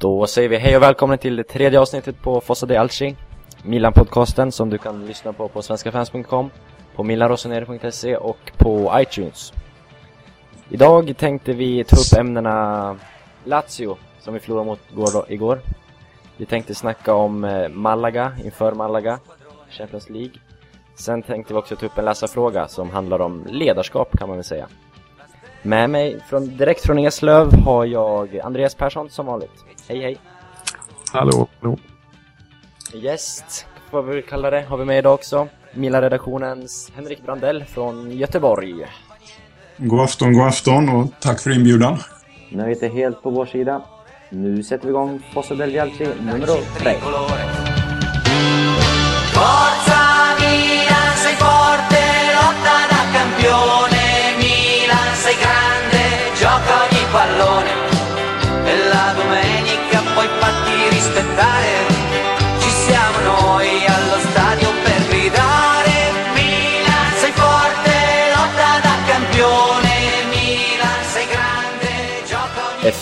Då säger vi hej och välkommen till det tredje avsnittet på Fossa de Alci Milan-podcasten som du kan lyssna på på svenskafans.com på milanrosoneri.se och på iTunes. Idag tänkte vi ta upp ämnena Lazio, som vi förlorade mot igår Vi tänkte snacka om eh, Malaga, inför Malaga, Champions League. Sen tänkte vi också ta upp en läsarfråga som handlar om ledarskap kan man väl säga. Med mig från, direkt från Eslöv har jag Andreas Persson som vanligt. Hej hej! Hallå! hallå. Gäst, vad vi kalla det, har vi med idag också. Mila-redaktionens Henrik Brandell från Göteborg. God afton, god afton och tack för inbjudan. Nöjet är helt på vår sida. Nu sätter vi igång Fosse del Vialci nummer 3.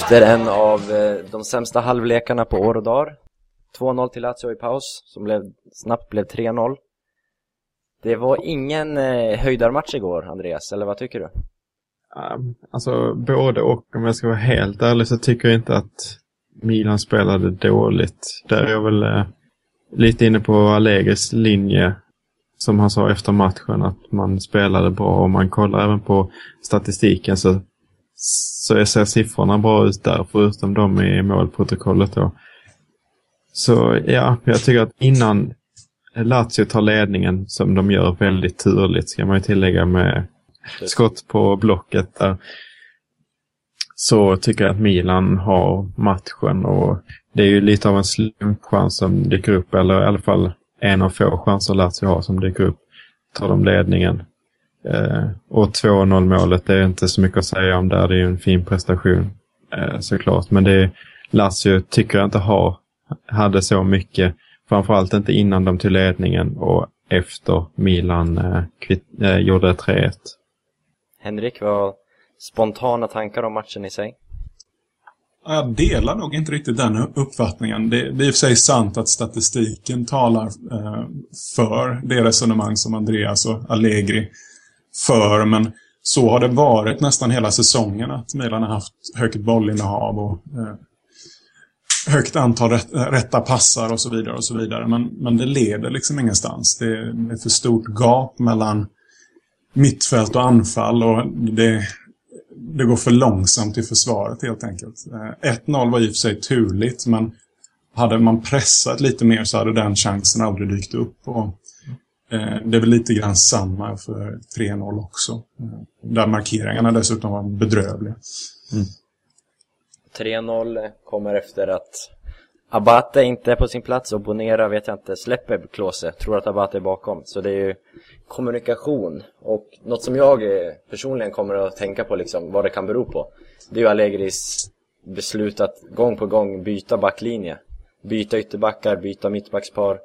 Efter en av eh, de sämsta halvlekarna på år och dagar 2-0 till Lazio i paus, som blev, snabbt blev 3-0 Det var ingen eh, höjdarmatch igår, Andreas, eller vad tycker du? Um, alltså både och, om jag ska vara helt ärlig så tycker jag inte att Milan spelade dåligt. Där är jag väl eh, lite inne på Allegris linje som han sa efter matchen att man spelade bra. Om man kollar även på statistiken så, så ser siffrorna bra ut där förutom de i målprotokollet då. Så ja, jag tycker att innan Lazio tar ledningen som de gör väldigt turligt ska man ju tillägga med skott på blocket där. Så tycker jag att Milan har matchen och det är ju lite av en slumpchans som dyker upp, eller i alla fall en av få chanser Lazio har som dyker upp. Tar de ledningen. Eh, och 2-0 målet, det är inte så mycket att säga om där. Det är ju en fin prestation eh, såklart. Men det är, Lazio tycker jag inte har, hade så mycket. Framförallt inte innan de tog ledningen och efter Milan eh, kvitt, eh, gjorde 3-1. Henrik, vad spontana tankar om matchen i sig? Jag delar nog inte riktigt den uppfattningen. Det, det är i och för sig sant att statistiken talar eh, för det resonemang som Andreas och Allegri för, men så har det varit nästan hela säsongen att Milan har haft högt bollinnehav och eh, högt antal rätt, eh, rätta passar och så vidare och så vidare. Men, men det leder liksom ingenstans. Det, det är för stort gap mellan mittfält och anfall och det, det går för långsamt i försvaret helt enkelt. Eh, 1-0 var i och för sig turligt men hade man pressat lite mer så hade den chansen aldrig dykt upp. Och, Eh, det är väl lite grann samma för 3-0 också. Eh, där markeringarna dessutom var bedrövliga. Mm. 3-0 kommer efter att Abate inte är på sin plats och Bonera vet jag inte släpper Klose, tror att Abate är bakom. Så det är ju kommunikation och något som jag eh, personligen kommer att tänka på liksom vad det kan bero på. Det är ju Allegris beslut att gång på gång byta backlinje. Byta ytterbackar, byta mittbackspar.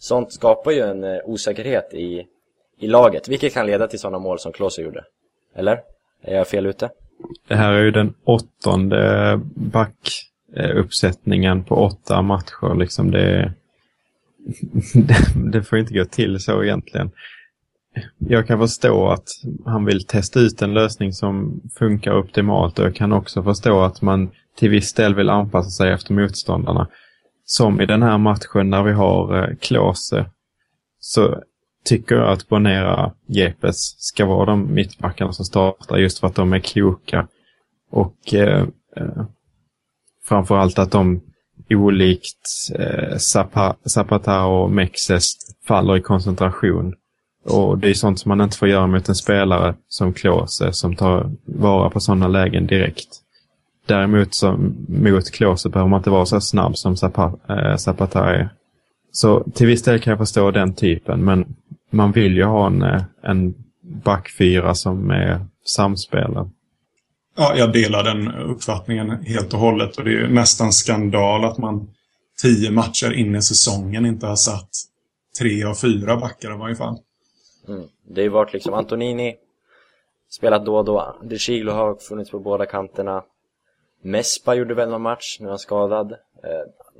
Sånt skapar ju en eh, osäkerhet i, i laget, vilket kan leda till sådana mål som Klose gjorde. Eller? Är jag fel ute? Det här är ju den åttonde eh, backuppsättningen eh, på åtta matcher. Liksom det, det får inte gå till så egentligen. Jag kan förstå att han vill testa ut en lösning som funkar optimalt och jag kan också förstå att man till viss del vill anpassa sig efter motståndarna. Som i den här matchen när vi har eh, Klose så tycker jag att Bonera Jepes ska vara de mittbackarna som startar just för att de är kloka. Och eh, eh framförallt att de olikt eh, Zapata och Mexes faller i koncentration. Och det är sånt som man inte får göra mot en spelare som Klose som tar vara på sådana lägen direkt. Däremot som, mot Klose behöver man inte vara så snabb som Zapata, äh, Zapata är. Så till viss del kan jag förstå den typen, men man vill ju ha en, eh, en backfyra som är samspelad. Ja, jag delar den uppfattningen helt och hållet. Och det är nästan skandal att man tio matcher in i säsongen inte har satt tre av fyra backar i varje fall. Mm. Det har ju varit liksom Antonini spelat då och då. De Chiglo har funnits på båda kanterna. Mespa gjorde väl någon match, nu eh, är han skadad.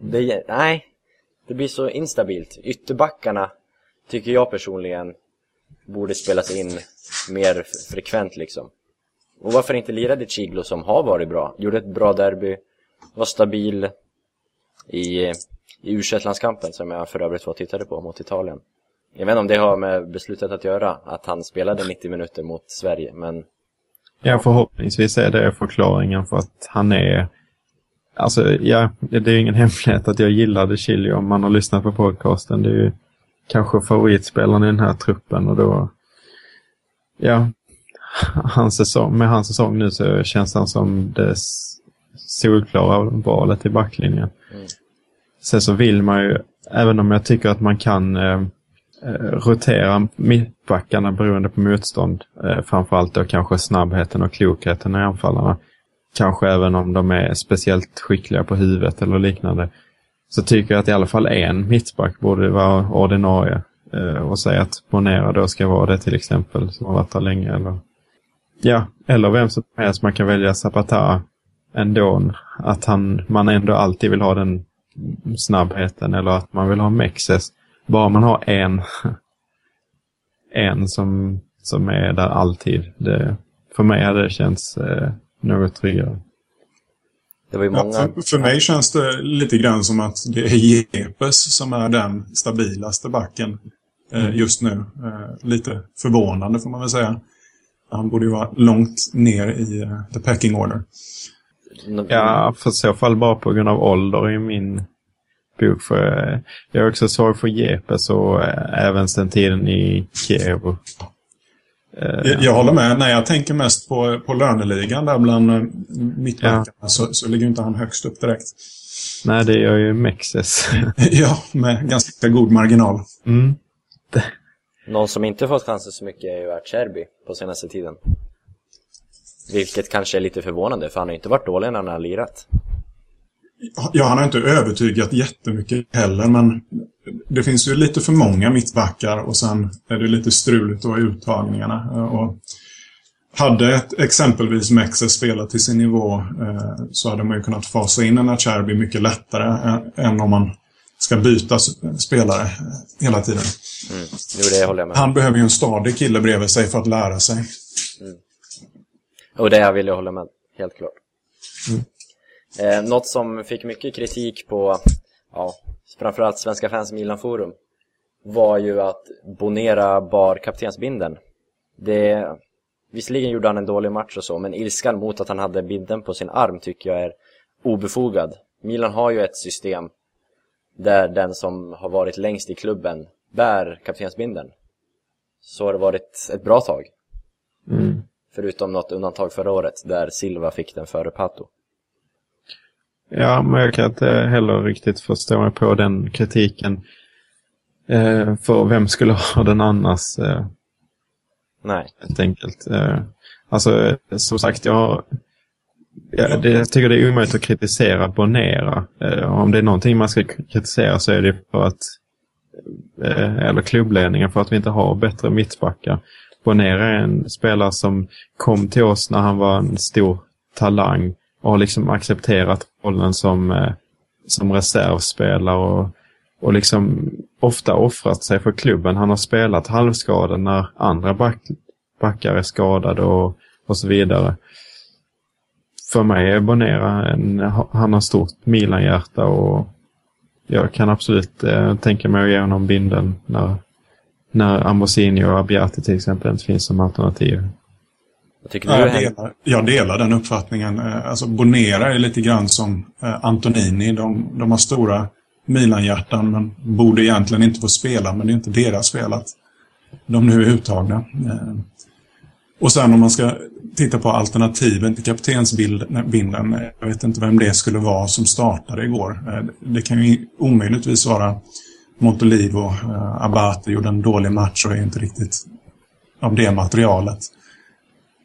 Det, nej, det blir så instabilt. Ytterbackarna tycker jag personligen borde spelas in mer frekvent liksom. Och varför inte lira det Chiglo som har varit bra? Gjorde ett bra derby, var stabil i, i u landskampen som jag för övrigt var och tittade på mot Italien. Jag vet inte om det har med beslutet att göra, att han spelade 90 minuter mot Sverige, men... Ja, förhoppningsvis är det förklaringen för att han är... Alltså, ja, det är ingen hemlighet att jag gillade Chili om man har lyssnat på podcasten. Det är ju kanske favoritspelaren i den här truppen och då... Ja, hans säsong, med hans säsong nu så känns han som det solklara valet i backlinjen. Mm. Sen så vill man ju, även om jag tycker att man kan eh, Eh, rotera mittbackarna beroende på motstånd, eh, framförallt då kanske snabbheten och klokheten i anfallarna, kanske även om de är speciellt skickliga på huvudet eller liknande, så tycker jag att i alla fall en mittback borde vara ordinarie. Eh, och säga att Bonera då ska vara det till exempel, som har varit där länge. Eller, ja, eller vem som helst. Man kan välja Zapata ändå. Att han, man ändå alltid vill ha den snabbheten eller att man vill ha Mexes. Bara man har en, en som, som är där alltid. Det, för mig hade det känts eh, något tryggare. Det var ju många... Ja, för, för, mig känns det lite grann som att det är Jepes som är den stabilaste backen eh, mm. just nu. Eh, lite förvånande får man väl säga. Han borde ju vara långt ner i uh, the packing order. Ja, för så fall bara på grund av ålder i min bok. För, eh, jag är också svag för Jepes och äh, även sen tiden i Kiev. Uh, jag, jag, håller med. Nej, jag tänker mest på, på löneligan där bland mittbackarna ja. så, så ligger inte han högst upp direkt. Nej, det gör ju Mexes. ja, med ganska god marginal. Mm. Någon som inte fått chansen så mycket är ju Acerbi på senaste tiden. Vilket kanske är lite förvånande, för han har inte varit dålig när han har lirat. Ja, han har inte övertygat jättemycket heller, men det finns ju lite för många mittbackar och sen är det lite struligt då i uttagningarna. Och hade ett, exempelvis Mexe spelat till sin nivå eh, så hade man ju kunnat fasa in en Acerbi mycket lättare än om man ska byta spelare hela tiden. Mm. Jo, det håller jag med. Han behöver ju en stadig kille bredvid sig för att lära sig. Mm. Och det vill jag hålla med, helt klart. Mm. Eh, något som fick mycket kritik på, ja, framförallt Svenska fans Milan-forum var ju att Bonera bar kaptensbinden. Det, visserligen gjorde han en dålig match och så, men ilskan mot att han hade binden på sin arm tycker jag är obefogad. Milan har ju ett system där den som har varit längst i klubben bär kaptensbinden. Så har det varit ett bra tag. Mm. Förutom något undantag förra året där Silva fick den före Pato. Ja, men jag kan inte heller riktigt förstå mig på den kritiken. Eh, för vem skulle ha den annars? Eh, Nej. Helt enkelt. Eh, alltså, som sagt, jag jag, det, jag tycker det är omöjligt att kritisera Bonera. Eh, om det är någonting man ska kritisera så är det för att, eh, eller klubbledningen för att vi inte har bättre mittbackar. Bonera är en spelare som kom till oss när han var en stor talang och har liksom accepterat rollen som, eh, som reservspelare och, och liksom ofta offrat sig för klubben. Han har spelat halvskadad när andra back, backar är skadade och, och så vidare för mig är Bonera en, han har stort Milan-hjärta och jag kan absolut eh, tänka mig att ge honom binden när, när Ambrosini och Abbiati till exempel inte finns som alternativ. Jag, jag, delar, jag delar den uppfattningen. Eh, alltså Bonera är lite grann som eh, Antonini. De, de har stora Milan-hjärtan men borde egentligen inte få spela, men det är inte deras fel att de nu är uttagna. Eh, och sen om man ska titta på alternativen till kaptensbinden. Jag vet inte vem det skulle vara som startade igår. Det kan ju omöjligtvis vara Montolivo. Abate gjorde en dålig match och är inte riktigt av det materialet.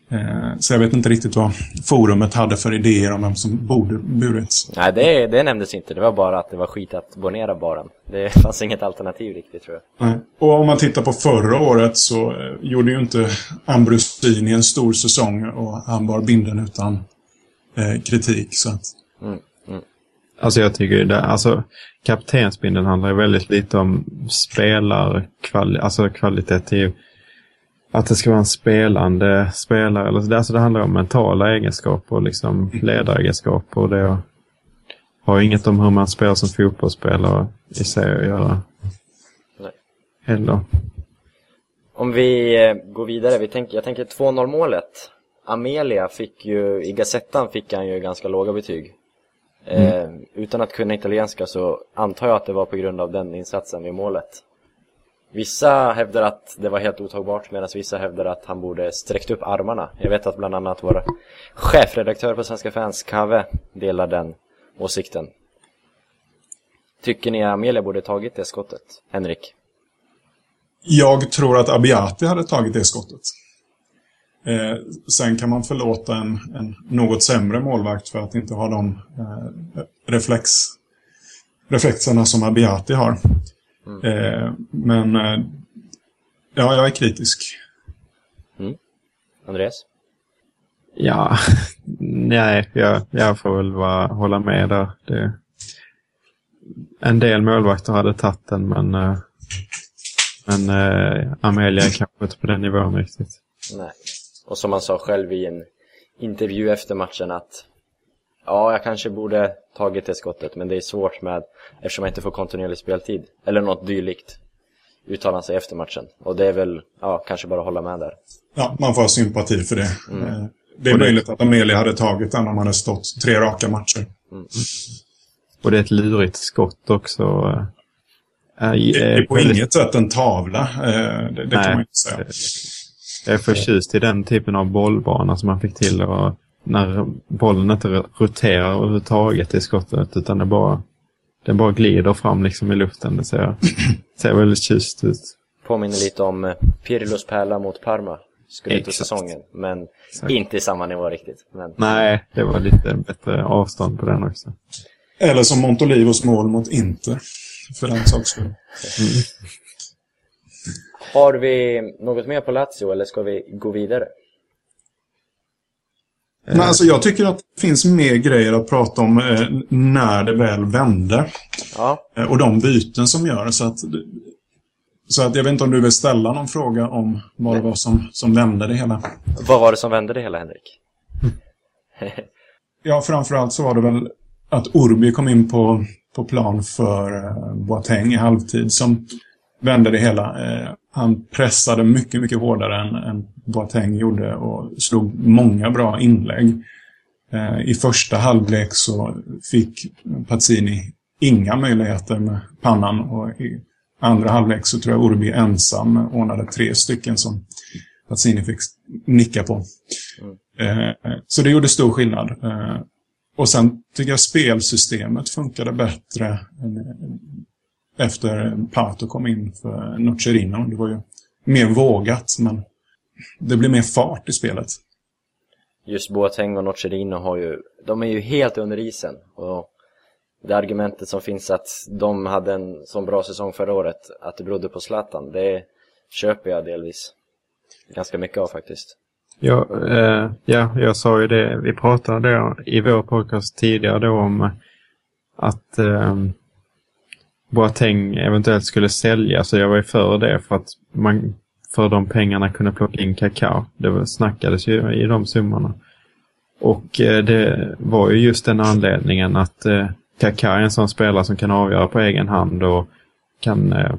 Eh, så jag vet inte riktigt vad forumet hade för idéer om vem som borde burits. Nej, det, det nämndes inte. Det var bara att det var skit att bonera baren. Det fanns inget alternativ riktigt, tror jag. Nej. Och om man tittar på förra året så eh, gjorde ju inte Ambrosini en stor säsong och han bar binden utan eh, kritik. Så att... Mm, mm. Alltså jag tycker det, alltså kaptensbindeln handlar ju väldigt lite om spelarkvalitet, alltså kvalitativ, att det ska vara en spelande spelare. Eller, så. alltså det handlar om mentala egenskaper och liksom ledaregenskaper. Och det har inget om hur man spelar som fotbollsspelare i sig att göra. Nej. Heller. Om vi eh, går vidare, vi tänker, jag tänker 2-0 målet. Amelia fick ju, i Gazettan fick han ju ganska låga betyg. Eh, utan att kunna italienska så antar jag att det var på grund av den insatsen vid målet. Vissa hävdar att det var helt otagbart medan vissa hävdar att han borde sträckt upp armarna. Jag vet att bland annat vår chefredaktör på Svenska fans, Kave, delar den åsikten. Tycker ni Amelia borde tagit det skottet? Henrik? Jag tror att Abiati hade tagit det skottet. Eh, sen kan man förlåta en, en något sämre målvakt för att inte ha de eh, reflex, reflexerna som Abiati har. Mm. Eh, men eh, ja, jag är kritisk. Mm. Andreas? Ja, nej, jag, jag får väl bara hålla med där. Det, en del målvakter hade tagit den, men, eh, men äh, Amelia är kanske inte på den nivån riktigt. Nej, och som han sa själv i en intervju efter matchen att ja, jag kanske borde tagit det skottet, men det är svårt med eftersom jag inte får kontinuerlig speltid eller något dylikt uttala sig efter matchen. Och det är väl, ja, kanske bara att hålla med där. Ja, man får ha sympati för det. Mm. Eh, det är möjligt att Amelia hade tagit den om han hade stått tre raka matcher. Mm. Och det är ett lurigt skott också. Äh, det är på väldigt... inget sätt en tavla. Eh, det, det Nej, kan man inte säga. Jag är förtjust i den typen av bollbana som man fick till. Och när bollen inte roterar överhuvudtaget i skottet utan det bara, den bara glider fram liksom i luften. Det ser, ser väldigt tjust ut. Påminner lite om eh, Pirlos pärla mot Parma. Skulle ut säsongen. Men Exakt. inte i samma nivå riktigt. Men... Nej, det var lite bättre avstånd på den också. Eller som Montolivos mål mot Inter. För den sakens skull. Mm. Har vi något mer på Lazio eller ska vi gå vidare? Men alltså, jag tycker att det finns mer grejer att prata om eh, när det väl vände. Ja. Eh, och de byten som gör så att... Så att jag vet inte om du vill ställa någon fråga om vad det var som, som vände det hela. Vad var det som vände det hela, Henrik? ja, framförallt så var det väl att Orbi kom in på, på plan för eh, Boateng i halvtid som vände det hela. Eh, han pressade mycket, mycket hårdare än, än Boateng gjorde och slog många bra inlägg. Eh, I första halvlek så fick Pazzini inga möjligheter med pannan och i andra halvlek så tror jag Orbi ensam ordnade tre stycken som Pazzini fick nicka på. Mm. Så det gjorde stor skillnad. Och sen tycker jag spelsystemet funkade bättre efter Pato kom in för Nocerino. Det var ju mer vågat, men det blir mer fart i spelet. Just Boateng och Nocerino har ju, de är ju helt under isen. Och det argumentet som finns att de hade en så bra säsong förra året, att det berodde på Zlatan, det köper jag delvis. Ganska mycket av faktiskt. Ja, eh, ja, jag sa ju det, vi pratade i vår podcast tidigare då om att eh, Boateng eventuellt skulle sälja, så jag var ju för det för att man för de pengarna kunde plocka in Kakao. Det snackades ju i de summorna. Och eh, det var ju just den anledningen att eh, Kaká är en sån spelare som kan avgöra på egen hand och kan, eh,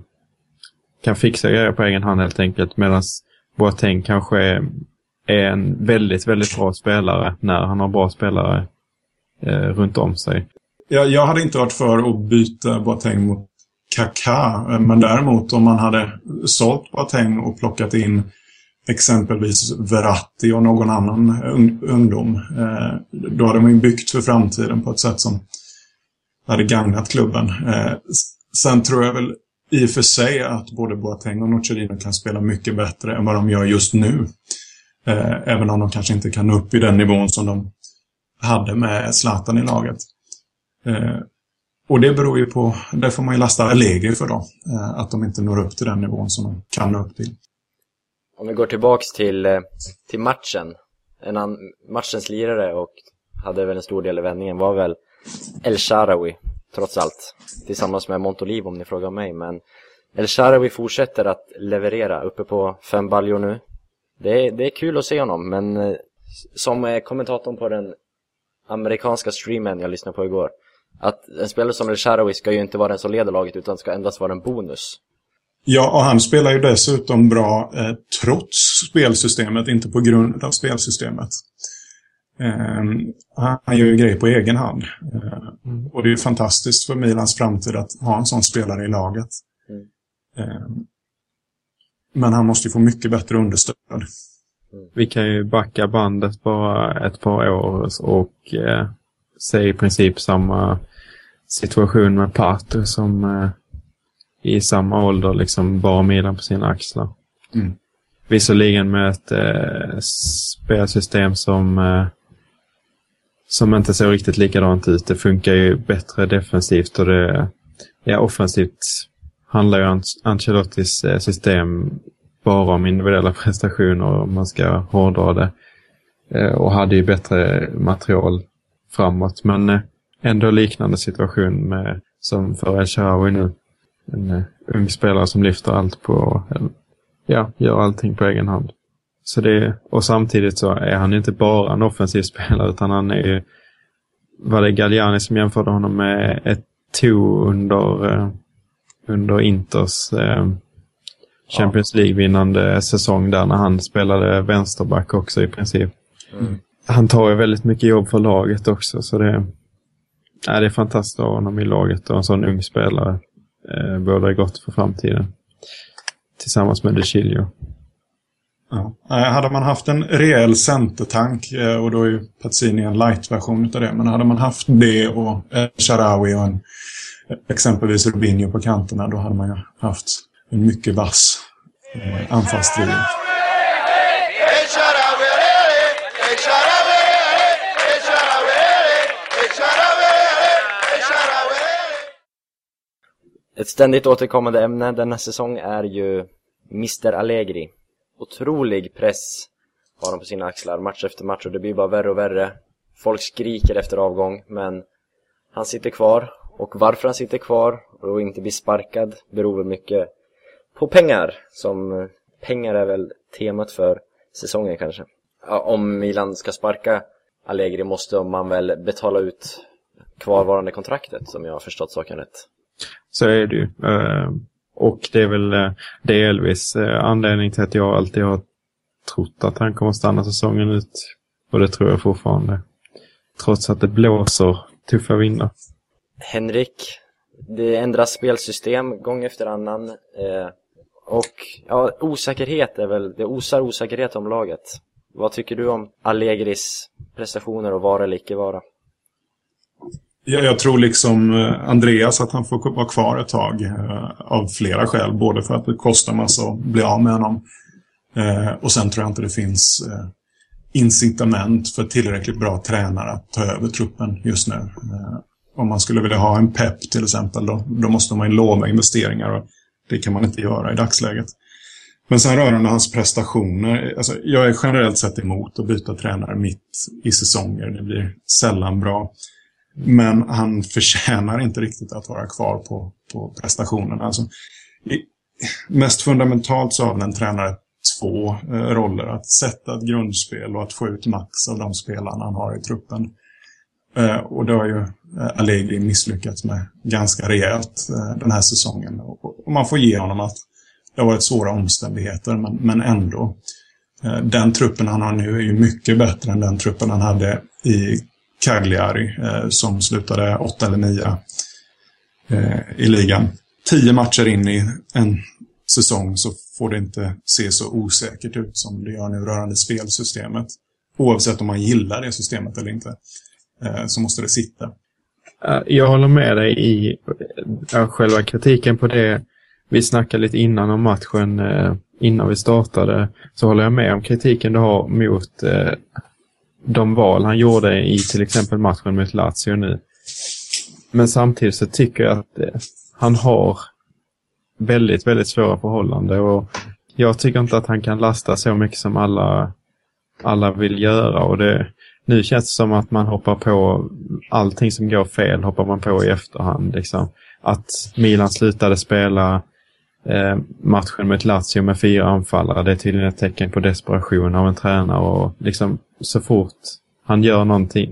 kan fixa grejer på egen hand helt enkelt. Medan Boateng kanske är, en väldigt, väldigt bra spelare när han har bra spelare runt om sig. Jag, jag hade inte varit för att byta Boateng mot Kaká. Eh, men däremot om man hade sålt Boateng och plockat in exempelvis Verratti och någon annan eh, ungdom. Eh, då hade man ju byggt för framtiden på ett sätt som hade gagnat klubben. Sen tror jag väl i och för sig att både Boateng och Nocerino kan spela mycket bättre än vad de gör just nu. Även om de kanske inte kan upp i den nivån som de hade med Zlatan i laget. Eh, och det beror ju på, det får man ju lasta Allegri för då. Eh, att de inte når upp till den nivån som de kan nå upp till. Om vi går tillbaks till, eh, till matchen. En an, matchens lirare och hade väl en stor del i vändningen var väl El Sharawi, trots allt. Tillsammans med Montolivo om ni frågar mig, men El Sharawi fortsätter att leverera uppe på fem baljor nu. Det är, det är kul att se honom, men som kommentatorn på den amerikanska streamen jag lyssnade på igår, att en spelare som El Sharawi ska ju inte vara den som leder laget utan ska endast vara en bonus. Ja, och han spelar ju dessutom bra eh, trots spelsystemet, inte på grund av spelsystemet. Eh, han gör ju grejer på egen hand. Eh. Och det är ju fantastiskt för Milans framtid att ha en sån spelare i laget. Mm. Eh, men han måste ju få mycket bättre understöd. Mm. Vi kan ju backa bandet bara ett par år och se i princip samma situation med Pater som eh, i samma ålder liksom bar Milan på sina axlar. Mm. Visserligen med ett eh, spelsystem som, eh, som inte ser riktigt likadant ut. Det funkar ju bättre defensivt och det ja, offensivt handlar ju Ancelottis eh, system bara om individuella prestationer om man ska hårdra det. Eh, och hade ju bättre material framåt. Men eh, ändå liknande situation med, som för El Shaarawy nu en uh, ung spelare som lyfter allt på, ja, gör allting på egen hand. Så det, och samtidigt så är han inte bara en offensiv spelare utan han är ju, var det Galliani som jämförde honom med ett to under, uh, under Inters Champions League-vinnande säsong där när han spelade vänsterback också i princip. Mm. Han tar ju väldigt mycket jobb för laget också så det, ja, det är fantastiskt att ha honom i laget och en sån ung spelare eh, bådar gott för framtiden. Tillsammans med DeCilio. Ja. Eh, hade man haft en rejäl centertank, eh, och då är ju Pazzini en light-version av det, men hade man haft det och eh, Sharawi och en, exempelvis Rubinho på kanterna, då hade man ju haft en mycket vass eh, anfallstrio. Ett ständigt återkommande ämne denna säsong är ju Mr Allegri. Otrolig press har de på sina axlar match efter match och det blir bara värre och värre. Folk skriker efter avgång, men han sitter kvar. Och varför han sitter kvar och inte blir sparkad beror väl mycket på pengar. Som pengar är väl temat för säsongen kanske. Om Milan ska sparka Allegri måste man väl betala ut kvarvarande kontraktet, som jag har förstått saken rätt. Så är det ju. Eh, och det är väl eh, delvis eh, anledningen till att jag alltid har trott att han kommer stanna säsongen ut. Och det tror jag fortfarande. Trots att det blåser tuffa vindar. Henrik, det ändras spelsystem gång efter annan. och ja, osäkerhet är väl, det osar osäkerhet om laget. Vad tycker du om Allegris prestationer och vara eller icke vara? Jag, jag tror liksom eh, Andreas att han får vara kvar ett tag eh, av flera skäl. Både för att det kostar massa att bli av med honom. Eh, och sen tror jag inte det finns eh, incitament för tillräckligt bra tränare att ta över truppen just nu. Eh, om man skulle vilja ha en pepp till exempel, då, då måste man ju lova investeringar och det kan man inte göra i dagsläget. Men sen rörande hans prestationer, alltså jag är generellt sett emot att byta tränare mitt i säsonger. Det blir sällan bra. Men han förtjänar inte riktigt att vara kvar på, på prestationen. Alltså, i, mest fundamentalt så har en tränare två eh, roller. Att sätta ett grundspel och att få ut max av de spelarna han har i truppen. Eh, och det har ju eh, Allegri misslyckats med ganska rejält eh, den här säsongen. Och, och, man får ge honom att det har varit svåra omständigheter, men, men ändå. Eh, den truppen han har nu är ju mycket bättre än den truppen han hade i Cagliari eh, som slutade åtta eller nia eh, i ligan. Tio matcher in i en säsong så får det inte se så osäkert ut som det gör nu rörande spelsystemet. Oavsett om man gillar det systemet eller inte eh, så måste det sitta. Eh, jag håller med dig i eh, själva kritiken på det. Vi snackade lite innan om matchen, eh, innan vi startade, så håller jag med om kritiken du har mot eh, de val han gjorde i till exempel matchen mot Lazio nu. Men samtidigt så tycker jag att eh, han har väldigt, väldigt svåra förhållanden och jag tycker inte att han kan lasta så mycket som alla, alla vill göra och det, nu känns det som att man hoppar på allting som går fel hoppar man på i efterhand. Liksom. Att Milan slutade spela eh, matchen mot Lazio med fyra anfallare, det är tydligen ett tecken på desperation av en tränare och liksom så fort han gör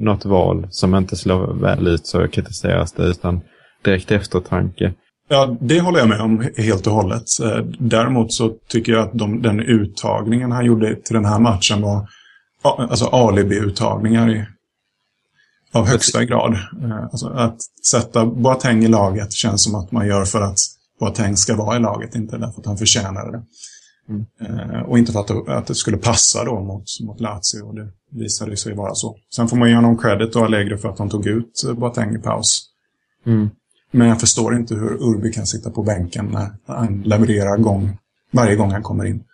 något val som inte slår väl ut så kritiseras det utan direkt eftertanke. Ja, det håller jag med om helt och hållet. Eh, däremot så tycker jag att de, den uttagningen han gjorde till den här matchen var alltså alibi-uttagningar av högsta grad. Eh, alltså att sätta Boateng i laget känns som att man gör för att Boateng ska vara i laget, inte därför att han förtjänar det. Mm. Eh, och inte för att att det skulle passa då mot, mot Lazio. Det visade sig vara så. Sen får man ge honom credit och Allegri för att han tog ut Boateng i paus. Mm. Men jag förstår inte hur Urbi kan sitta på bänken när han levererar gång, varje gång han kommer in.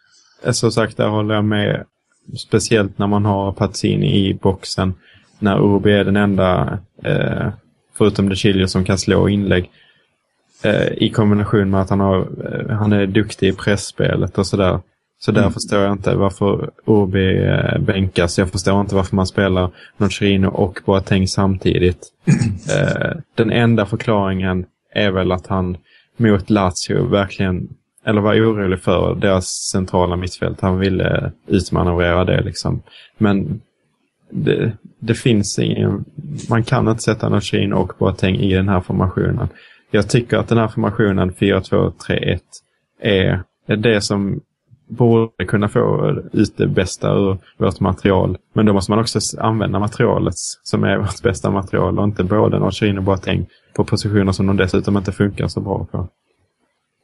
Som sagt, där håller jag med. Speciellt när man har Pazzini i boxen. När Urbi är den enda, eh, förutom De Chilio, som kan slå inlägg. Eh, I kombination med att han, har, eh, han är duktig i pressspelet och sådär. Så där mm. förstår jag inte varför Urbi eh, bänkas. Jag förstår inte varför man spelar Nocerino och Boateng samtidigt. Den enda förklaringen är väl att han mot Lazio verkligen, eller var orolig för deras centrala mittfält. Han ville utmanövrera det liksom. Men det, det finns ingen, man kan inte sätta Nocerino och Boateng i den här formationen. Jag tycker att den här formationen 4-2-3-1 är det som borde kunna få ut det bästa ur vårt material. Men då måste man också använda materialet som är vårt bästa material och inte både Norrköping och Boateng på positioner som de dessutom inte funkar så bra på.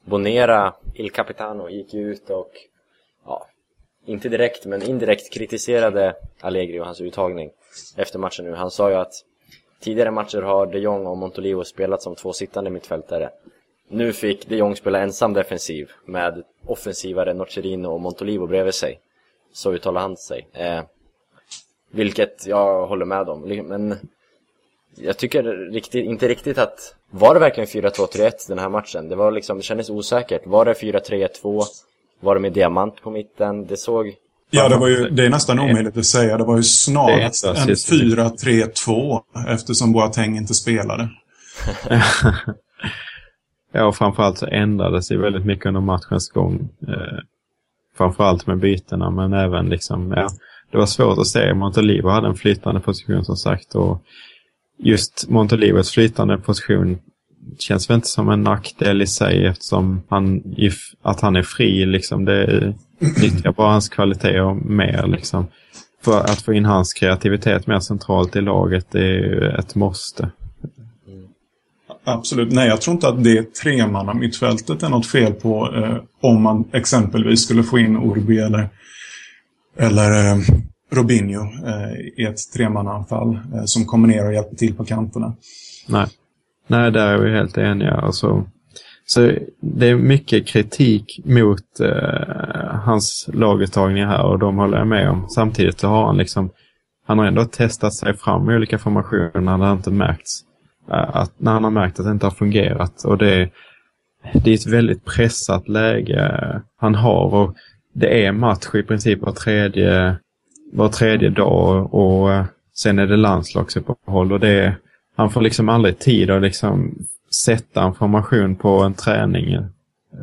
Bonera, Il Capitano, gick ju ut och ja, inte direkt men indirekt kritiserade Allegri och hans uttagning efter matchen nu. Han sa ju att tidigare matcher har de Jong och Montolivo spelat som två sittande mittfältare nu fick de Jong spela ensam defensiv med offensivare Nocerino och Montolivo bredvid sig. Så uttalar han sig. Eh, vilket jag håller med om. Men jag tycker riktigt, inte riktigt att... Var det verkligen 4-2-3-1 den här matchen? Det var liksom, det kändes osäkert. Var det 4-3-1-2? Var det med diamant på mitten? Det såg... Ja, det, var ju, det är nästan omöjligt att säga. Det var ju snarast en 4-3-2 eftersom Boateng inte spelade. Ja, och framförallt så ändrades det väldigt mycket under matchens gång. Eh, framförallt med bytena, men även liksom, ja, det var svårt att se. Montolivo hade en flytande position som sagt och just Montelivos flytande position känns väl inte som en nackdel i sig eftersom han, att han är fri liksom. Det nyttjar bara hans kvaliteter mer liksom. För att få in hans kreativitet mer centralt i laget det är ett måste. Absolut. Nej, jag tror inte att det tremanna mittfältet är något fel på eh, om man exempelvis skulle få in Urbi eller, eller eh, Robinho eh, i ett tremannaanfall eh, som kommer ner och hjälper till på kanterna. Nej, Nej där är vi helt eniga. Alltså, så det är mycket kritik mot eh, hans laguttagningar här och de håller jag med om. Samtidigt så har han liksom han har ändå testat sig fram i olika formationer när det inte märkts eh, att när han har märkt att det inte har fungerat. Och det, det är ett väldigt pressat läge han har och det är match i princip var tredje, var tredje dag och eh, sen är det landslagsuppehåll och det han får liksom aldrig tid att liksom sätta en formation på en träning eh,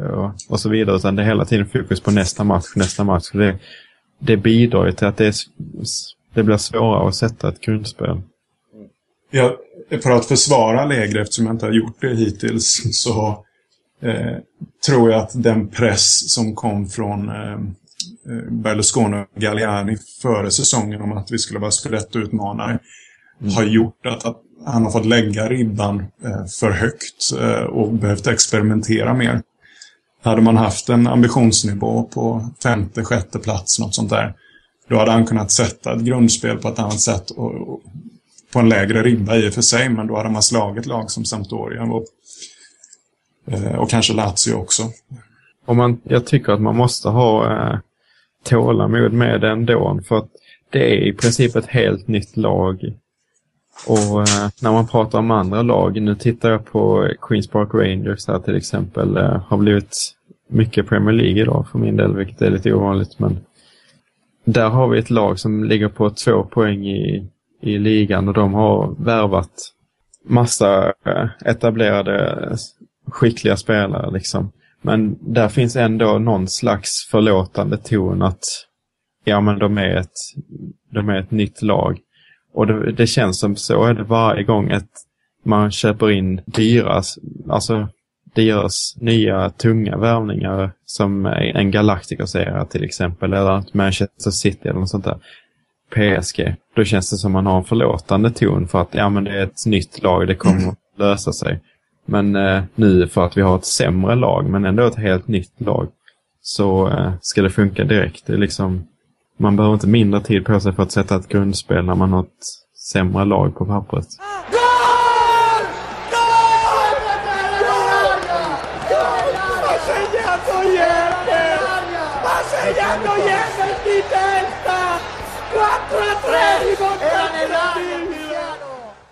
och, och så vidare utan det är hela tiden fokus på nästa match, nästa match. Det, det bidrar ju till att det, är, det blir svårare att sätta ett grundspel. Ja, för att försvara lägre, eftersom jag inte har gjort det hittills, så eh, tror jag att den press som kom från eh, eh Berlusconi och Galliani före säsongen om att vi skulle vara scudetto-utmanare har gjort att, att, han har fått lägga ribban eh, för högt eh, och behövt experimentera mer. Hade man haft en ambitionsnivå på femte, sjätte plats, något sånt där, då hade han kunnat sätta ett grundspel på ett annat sätt och, och på en lägre ribba i och för sig, men då hade man slagit lag som Sampdoria och, eh, och kanske Lazio också. Och man, jag tycker att man måste ha eh, tålamod med det ändå, för att det är i princip ett helt nytt lag. Och eh, när man pratar om andra lag, nu tittar jag på Queens Park Rangers här till exempel, eh, har blivit mycket Premier League idag för min del, vilket är lite ovanligt. Men där har vi ett lag som ligger på två poäng i i ligan och de har värvat massa eh, etablerade skickliga spelare liksom. Men där finns ändå någon slags förlåtande ton att ja men de är ett, de är ett nytt lag. Och det, det känns som så är det varje gång att man köper in dyra, alltså det görs nya tunga värvningar som en Galacticos-era till exempel, eller ett Manchester City eller något sånt där. PSG. Då känns det som man har en förlåtande ton för att ja men det är ett nytt lag, det kommer att lösa sig. Men eh, nu för att vi har ett sämre lag, men ändå ett helt nytt lag, så eh, ska det funka direkt. Det är liksom, man behöver inte mindre tid på sig för att sätta ett grundspel när man har ett sämre lag på pappret.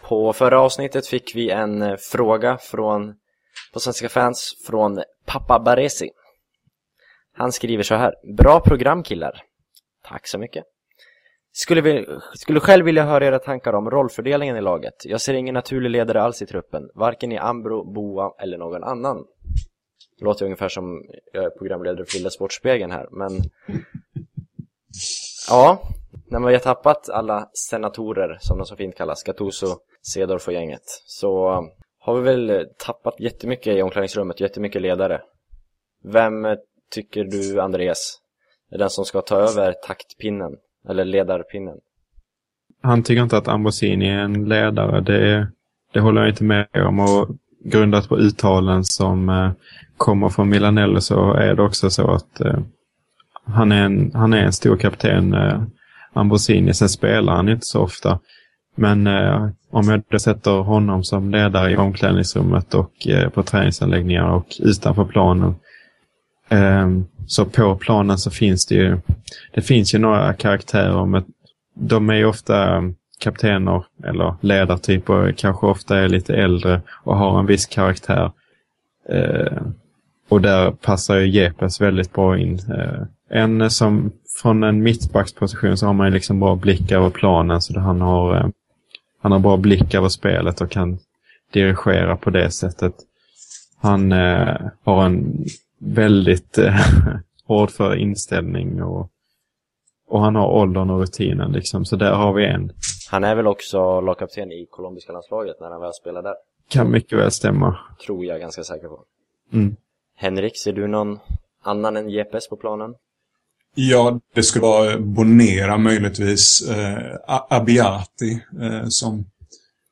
På förra avsnittet fick vi en eh, fråga från, på Svenska fans från Pappa Baresi. Han skriver så här. Bra program killar. Tack så mycket. Skulle, vi, skulle själv vilja höra era tankar om rollfördelningen i laget. Jag ser ingen naturlig ledare alls i truppen. Varken i Ambro, Boa eller någon annan. Det låter ungefär som jag är programledare för Lilla Sportspegeln här, men... Ja, när vi har tappat alla senatorer, som de så fint kallas, Gattuso, Cedorf och gänget, så har vi väl tappat jättemycket i omklädningsrummet, jättemycket ledare. Vem tycker du, Andreas, är den som ska ta över taktpinnen, eller ledarpinnen? Han tycker inte att Ambrosini är en ledare, det, det håller jag inte med om. Och grundat på uttalen som eh, kommer från Milanello så är det också så att eh, han, är en, han är en stor kapten. Eh, Ambrosini. Sen spelar han inte så ofta. Men eh, om jag sätter honom som ledare i omklädningsrummet och eh, på träningsanläggningar och utanför planen. Ehm, så på planen så finns det ju, det finns ju några karaktärer. Men de är ju ofta kaptener eller ledartyper, kanske ofta är lite äldre och har en viss karaktär. Ehm, och där passar ju Jepes väldigt bra in. Ehm, en som från en mittbacksposition så har man ju liksom bra blick över planen så han har, han har bra blick över spelet och kan dirigera på det sättet. Han eh, har en väldigt eh, hårdför inställning och, och han har åldern och rutinen liksom, så där har vi en. Han är väl också lagkapten i colombiska landslaget när han väl spelar där? Kan mycket väl stämma. Tror jag ganska säker på. Mm. Henrik, ser du någon annan än Jepes på planen? Ja, det skulle vara Bonera möjligtvis. Eh, Abiati eh, som,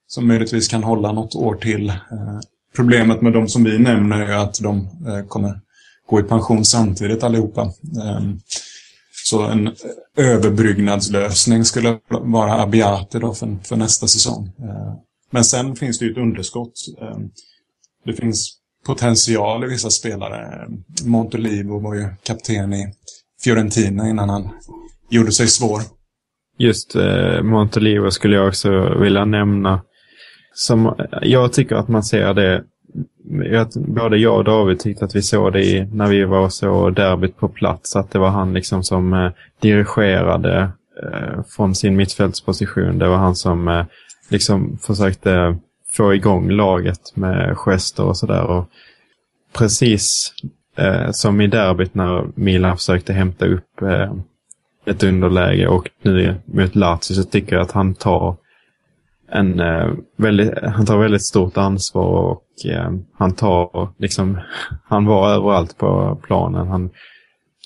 som möjligtvis kan hålla något år till. Eh, problemet med de som vi nämner är att de eh, kommer gå i pension samtidigt allihopa. Ehm, så en överbryggnadslösning skulle vara Abiati då för, för nästa säsong. Ehm, men sen finns det ju ett underskott. Ehm, det finns potential i vissa spelare. Montolivo var ju kapten i Fiorentina innan han gjorde sig svår. Just eh, Montolivo skulle jag också vilja nämna. Som, jag tycker att man ser det, jag, både jag och David tyckte att vi såg det i, när vi var så derbyt på plats, att det var han liksom som eh, dirigerade eh, från sin mittfältsposition. Det var han som eh, liksom försökte få igång laget med gester och sådär. Precis Eh, som i derbyt när Milan försökte hämta upp eh, ett underläge och nu mot Lazio så tycker jag att han tar en eh, väldigt, han tar väldigt stort ansvar och eh, han tar liksom, han var överallt på planen. Han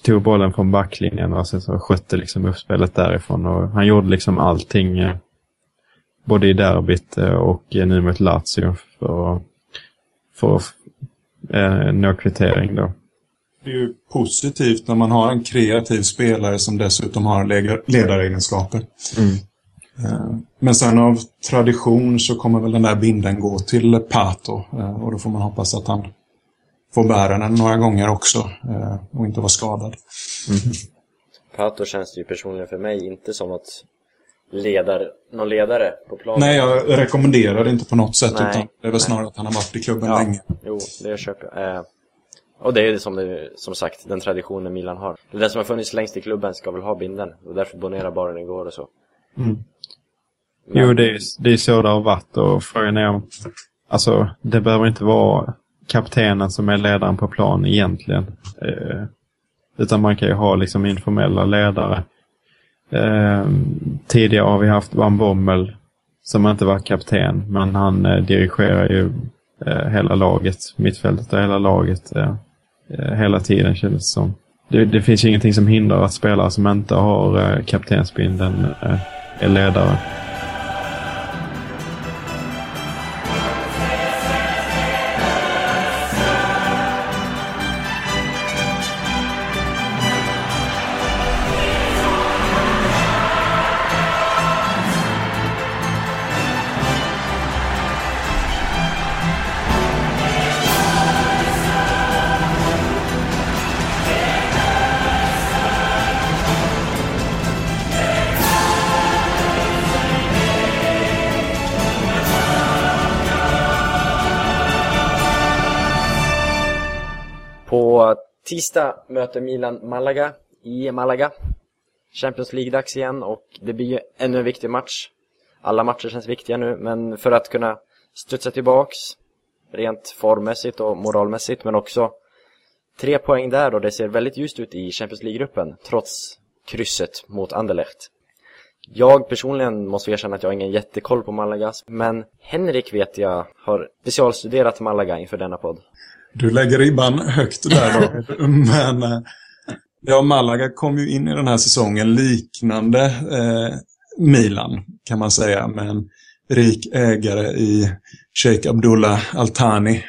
tog bollen från backlinjen och sen så skötte liksom uppspelet därifrån och han gjorde liksom allting eh, både i derbyt eh, och nu mot Lazio för, för att eh, nå kvittering då. Det är ju positivt när man har en kreativ spelare som dessutom har ledaregenskaper. Mm. Eh, men sen av tradition så kommer väl den där binden gå till Pato. Eh, och då får man hoppas att han får bära den några gånger också eh, och inte vara skadad. Mm. Pato känns det ju personligen för mig inte som något ledare, någon ledare på planen. Nej, jag rekommenderar det inte på något sätt. Nej, utan det är väl snarare att han har varit i klubben ja, länge. Jo, det köper jag. Och det är som, det, som sagt den traditionen Milan har. Den som har funnits längst i klubben ska väl ha binden. Och därför Bonera baren igår och så. Mm. Jo, det är, det är så det har varit och frågan är om... Alltså, det behöver inte vara kaptenen som är ledaren på plan egentligen. Eh, utan man kan ju ha liksom informella ledare. Eh, tidigare har vi haft Van Bommel som inte var kapten, men han eh, dirigerar ju eh, hela laget, mittfältet och hela laget eh, eh, hela tiden kändes det som. Det, det finns ju ingenting som hindrar att spelare som inte har eh, kaptensbindeln är ledare. Tisdag möter Milan Malaga i Malaga. Champions League-dags igen och det blir ju ännu en viktig match. Alla matcher känns viktiga nu, men för att kunna studsa tillbaks rent formmässigt och moralmässigt, men också tre poäng där och det ser väldigt ljust ut i Champions League-gruppen, trots krysset mot Anderlecht. Jag personligen måste erkänna att jag har ingen jättekoll på Malagas men Henrik vet jag har specialstuderat Malaga inför denna podd. Du lägger ribban högt där då. Men eh, ja, Malaga kom ju in i den här säsongen liknande eh, Milan kan man säga. Med en rik ägare i Sheikh Abdullah Altani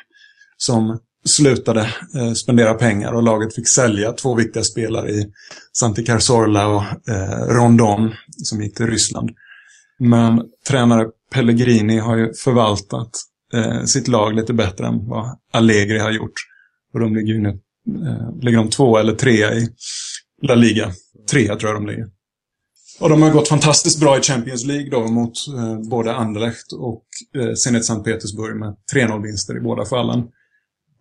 som slutade eh, spendera pengar och laget fick sälja två viktiga spelare i Santi Cazorla och eh, Rondon som gick till Ryssland. Men tränare Pellegrini har ju förvaltat eh, sitt lag lite bättre än vad Allegri har gjort. Och de ligger ju nu eh, ligger de två eller trea i La Liga. Trea tror jag de ligger. Och de har gått fantastiskt bra i Champions League då mot eh, både Anderlecht och eh, Zenit Sankt Petersburg med 3-0-vinster i båda fallen.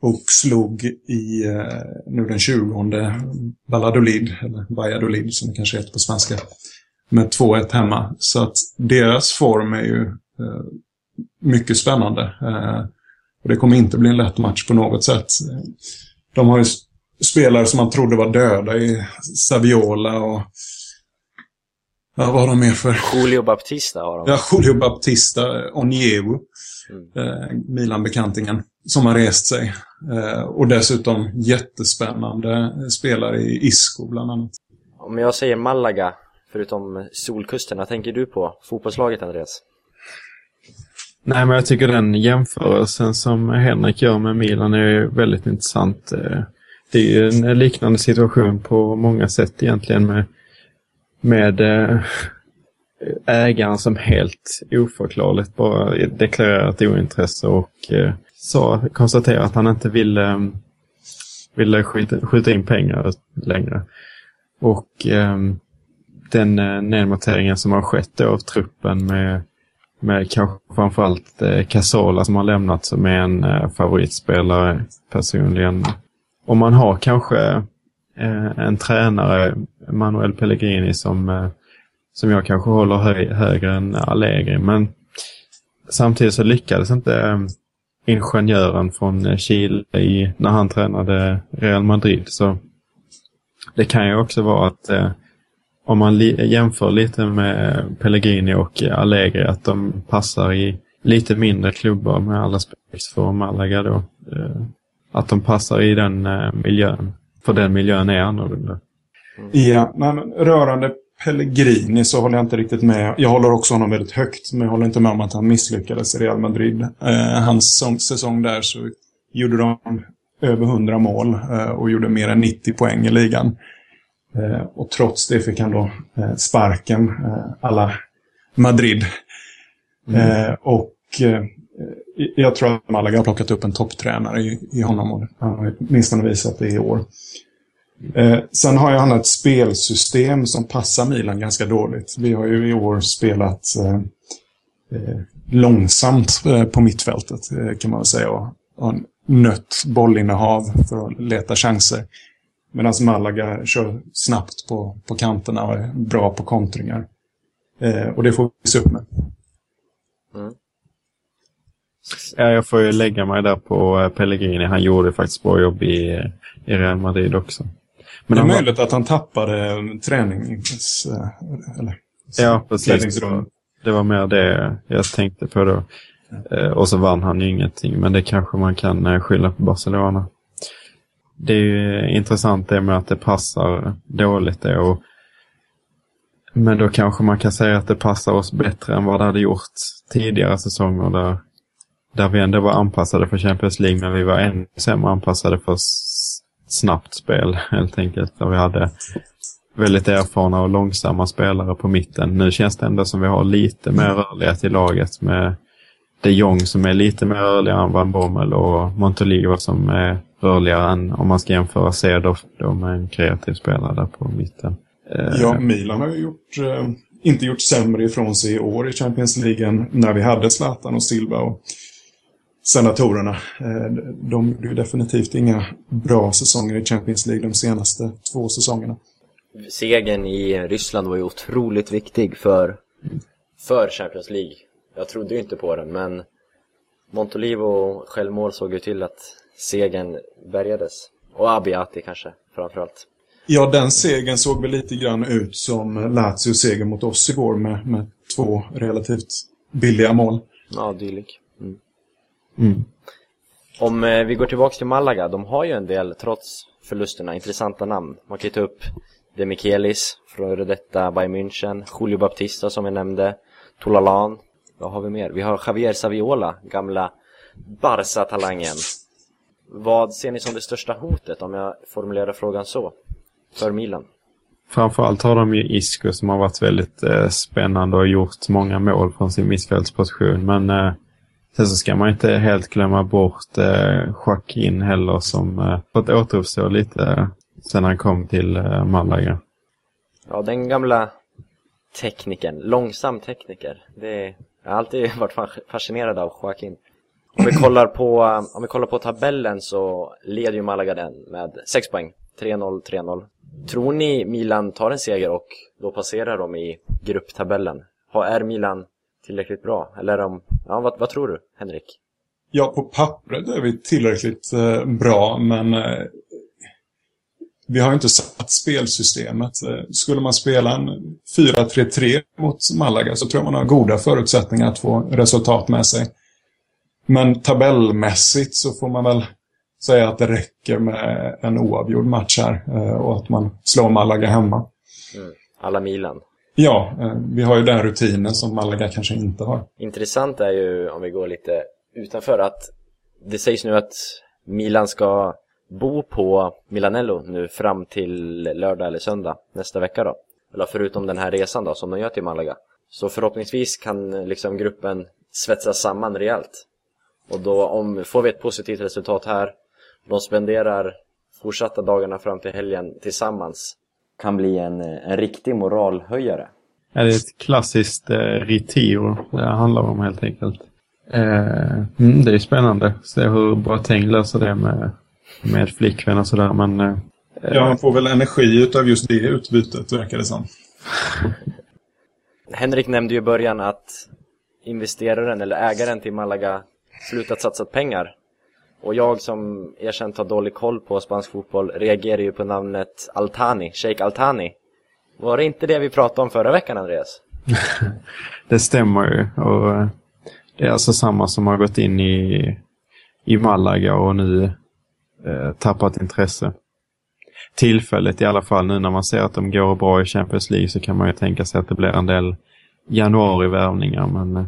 Och slog i, eh, nu den 20 Valladolid, eller Valladolid som det kanske heter på svenska, med 2-1 hemma. Så att deras form är ju eh, mycket spännande. Eh, och det kommer inte bli en lätt match på något sätt. De har ju spelare som man trodde var döda i Saviola och... Ja, vad har de mer för? Julio Baptista har de. Ja, Julio Baptista, Onyewu. Mm. Eh, Milan-bekantingen. Som har rest sig. Eh, och dessutom jättespännande spelare i Isco bland annat. Om jag säger Malaga, förutom Solkusten, vad tänker du på? Fotbollslaget, Andreas? Nej, men jag tycker den jämförelsen som Henrik gör med Milan är väldigt intressant. Eh, det är ju en liknande situation på många sätt egentligen med, med eh, ägaren som helt oförklarligt bara deklarerat ointresse och eh, sa, konstaterade att han inte ville, ville skjuta, skjuta in pengar längre. Och ehm, den nedmonteringen som har skett då av truppen med med kanske framförallt eh, Casola som har lämnat som är en eh, favoritspelare personligen. Om man har kanske eh, en tränare, Manuel Pellegrini, som, eh, som jag kanske håller hö högre än Allegri. Men samtidigt så lyckades inte eh, ingenjören från Chile i, när han tränade Real Madrid. Så det kan ju också vara att eh, om man li jämför lite med Pellegrini och Allegri, att de passar i lite mindre klubbar med alla respekt för Malaga då. Eh, att de passar i den eh, miljön. För den miljön är annorlunda. Mm. Ja, men rörande Pellegrini så håller jag inte riktigt med. Jag håller också honom väldigt högt, men jag håller inte med om att han misslyckades i Real Madrid. Eh, hans säsong, där så gjorde de över 100 mål och gjorde mer än 90 poäng i ligan. Eh, och trots det fick han då eh, sparken eh, alla Madrid. Mm. och jag tror att Malaga har plockat upp en topptränare i, i honom och han har åtminstone visat det i år. Eh, sen har ju han ett spelsystem som passar Milan ganska dåligt. Vi har ju i år spelat eh, långsamt eh, på mittfältet kan man väl säga. Och, och nött bollinnehav för att leta chanser. Medan Malaga kör snabbt på, på kanterna och är bra på kontringar. Eh, och det får vi se upp med. Mm. Ja, jag får ju lägga mig där på eh, Pellegrini. Han gjorde faktiskt bra jobb i, i Real Madrid också. Men det är möjligt var... att han tappade tränings... Eh, eller, ja, precis. Det var mer det jag tänkte på då. Eh, och så vann han ju ingenting, men det kanske man kan skylla på Barcelona. Det är ju intressant det med att det passar dåligt Då Och, men då kanske man kan säga att det passar oss bättre än vad det hade gjort tidigare säsonger där där vi ändå var anpassade för Champions League men vi var ännu sämre anpassade för snabbt spel helt enkelt. Där vi hade väldigt erfarna och långsamma spelare på mitten. Nu känns det ändå som vi har lite mer rörlighet i laget med de Jong som är lite mer rörligare än Van Bommel och Montolivo som är rörligare än om man ska jämföra Cedorf då med en kreativ spelare där på mitten. Ja, Milan har ju gjort, eh, inte gjort sämre ifrån sig i år i Champions League än när vi hade Zlatan och Silva. Och senatorerna. Eh, de gjorde ju definitivt inga bra säsonger i Champions League de senaste två säsongerna. Segern i Ryssland var ju otroligt viktig för, för Champions League. Jag trodde ju inte på den, men Montolivo självmål såg ju till att segern bärgades. Och Abiati kanske, framförallt. Ja, den segern såg väl lite grann ut som Lazios seger mot oss igår med, med två relativt billiga mål. Ja, dylik. Mm. Mm. Om eh, vi går tillbaka till Malaga, de har ju en del, trots förlusterna, intressanta namn. Man kan ju ta upp De Michelis från detta Bayern München, Julio Baptista som jag nämnde, Tolalan. Vad har vi mer? Vi har Javier Saviola, gamla Barca-talangen. Vad ser ni som det största hotet, om jag formulerar frågan så, för Milan? Framförallt har de ju Isco som har varit väldigt eh, spännande och gjort många mål från sin mittfältsposition. Men eh, Sen så ska man inte helt glömma bort eh, Joaquin heller som eh, fått återuppstå lite eh, sen han kom till eh, Malaga. Ja, den gamla tekniken, långsam tekniker. Det jag har alltid varit fascinerad av Joaquin. Om vi kollar på, om vi kollar på tabellen så leder ju Malaga den med 6 poäng. 3-0, 3-0. Tror ni Milan tar en seger och då passerar de i grupptabellen? Är Milan tillräckligt bra? Eller är de... ja, vad, vad tror du, Henrik? Ja, på pappret är vi tillräckligt eh, bra, men eh, vi har inte satt spelsystemet. Eh, skulle man spela en 4-3-3 mot Malaga så tror jag man har goda förutsättningar att få resultat med sig. Men tabellmässigt så får man väl säga att det räcker med en oavgjord match här eh, och att man slår Malaga hemma. Mm. Alla Milan. Ja, eh, vi har ju den rutinen som Malaga kanske inte har. Intressant är ju, om vi går lite utanför, att det sägs nu att Milan ska bo på Milanello nu fram till lördag eller söndag nästa vecka då. Eller förutom den här resan då som de gör till Malaga. Så förhoppningsvis kan eh, liksom gruppen svetsas samman rejält. Och då om, får vi ett positivt resultat här, de spenderar fortsatta dagarna fram till helgen tillsammans kan bli en, eh, en riktig moralhöjare. Ja, det är ett klassiskt eh, Ritio det handlar om helt enkelt. Eh, mm, det är spännande. Se hur Boateng löser det med, med flickvän och sådär. Men, eh, ja, han får väl energi av just det utbytet, verkar det som. Henrik nämnde ju i början att investeraren eller ägaren till Malaga slutat satsa pengar och jag som erkänt har dålig koll på spansk fotboll reagerar ju på namnet Altani, Sheikh Altani. Var det inte det vi pratade om förra veckan, Andreas? det stämmer ju. Och eh, det är alltså samma som har gått in i, i Malaga och nu eh, tappat intresse. Tillfället i alla fall, nu när man ser att de går bra i Champions League så kan man ju tänka sig att det blir en del januarivärvningar. Men eh,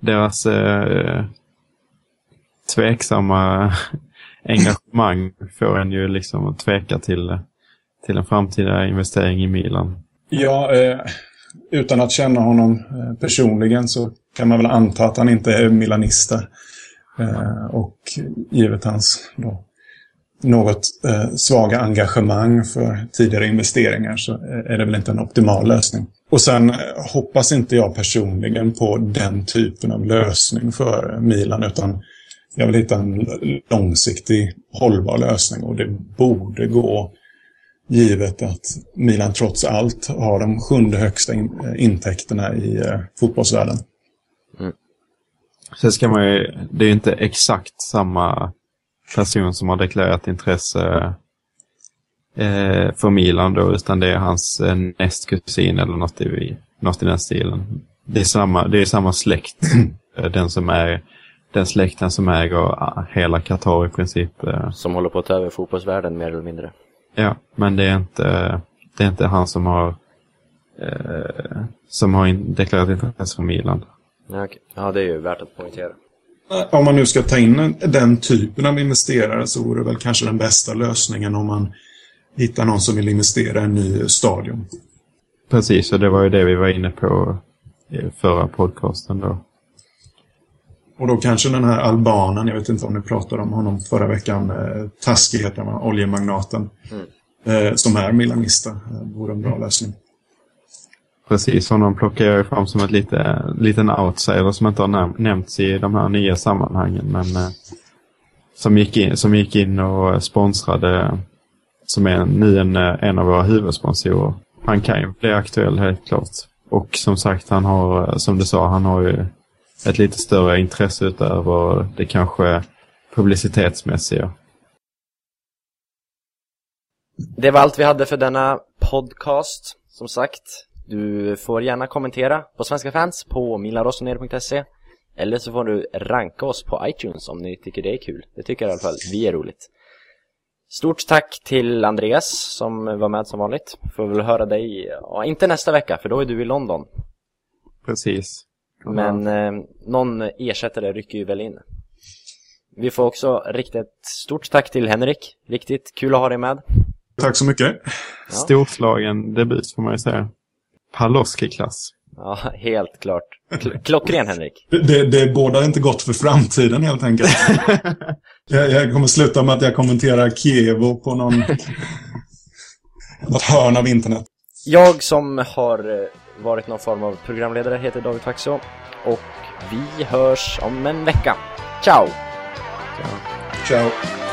deras eh, tveksamma engagemang får en ju liksom att tveka till, eh, till en framtida investering i Milan. Ja, eh, utan att känna honom eh, personligen så kan man väl anta att han inte är milanista. Eh, och givet hans då, något eh, svaga engagemang för tidigare investeringar så är det väl inte en optimal lösning. Och sen eh, hoppas inte jag personligen på den typen av lösning för Milan utan jag vill hitta en långsiktig hållbar lösning och det borde gå givet att Milan trots allt har de sjunde högsta in intäkterna i fotbollsvärlden. Sen ska man ju, det är ju inte exakt samma person som har deklarerat intresse eh, för Milan då, utan det är hans eh, nästkusin eller något i, något i den stilen. Det är samma, det är samma släkt, eh, den som är den släkten som äger ah, hela Qatar i princip. Eh. Som håller på att ta över fotbollsvärlden mer eller mindre. Ja, men det är inte, det är inte han som har eh, som har in, deklarerat intresse för Milan. Ja, okay. ja, det är ju värt att poängtera. Om man nu ska ta in den typen av investerare så vore det väl kanske den bästa lösningen om man hittar någon som vill investera i en ny stadion. Precis, och det var ju det vi var inne på i förra podcasten då. Och då kanske den här albanen, jag vet inte om ni pratade om honom förra veckan, eh, Taski heter han, oljemagnaten, mm. eh, som är milanista, eh, vore en bra lösning. Precis, honom plockar jag fram som ett lite, liten outsider som inte har näm nämnts i de här nya sammanhangen. Men eh, som, gick in, som gick in och sponsrade, som är nu en, eh, en av våra huvudsponsorer. Han kan ju bli aktuell helt klart. Och som sagt, han har, eh, som du sa, han har ju ett lite större intresse utöver det kanske publicitetsmässiga. Det var allt vi hade för denna podcast. Som sagt, du får gärna kommentera på Svenska fans på milarossoner.se eller så får du ranka oss på iTunes om ni tycker det är kul. Det tycker i alla fall vi är roligt. Stort tack till Andreas som var med som vanligt. Får väl höra dig, ja, inte nästa vecka för då är du i London. Precis. Men eh, någon ersättare rycker ju väl in. Vi får också rikta ett stort tack till Henrik. Riktigt kul att ha dig med. Tack så mycket. Ja. Storslagen debut får man ju säga. Paloski-klass. Ja, helt klart. klockren Henrik. Det, det bådar inte gott för framtiden helt enkelt. jag, jag kommer sluta med att jag kommenterar Kievo på någon... något hörn av internet. Jag som har eh, varit någon form av programledare heter David Faxo och vi hörs om en vecka. Ciao! Ciao! Ciao.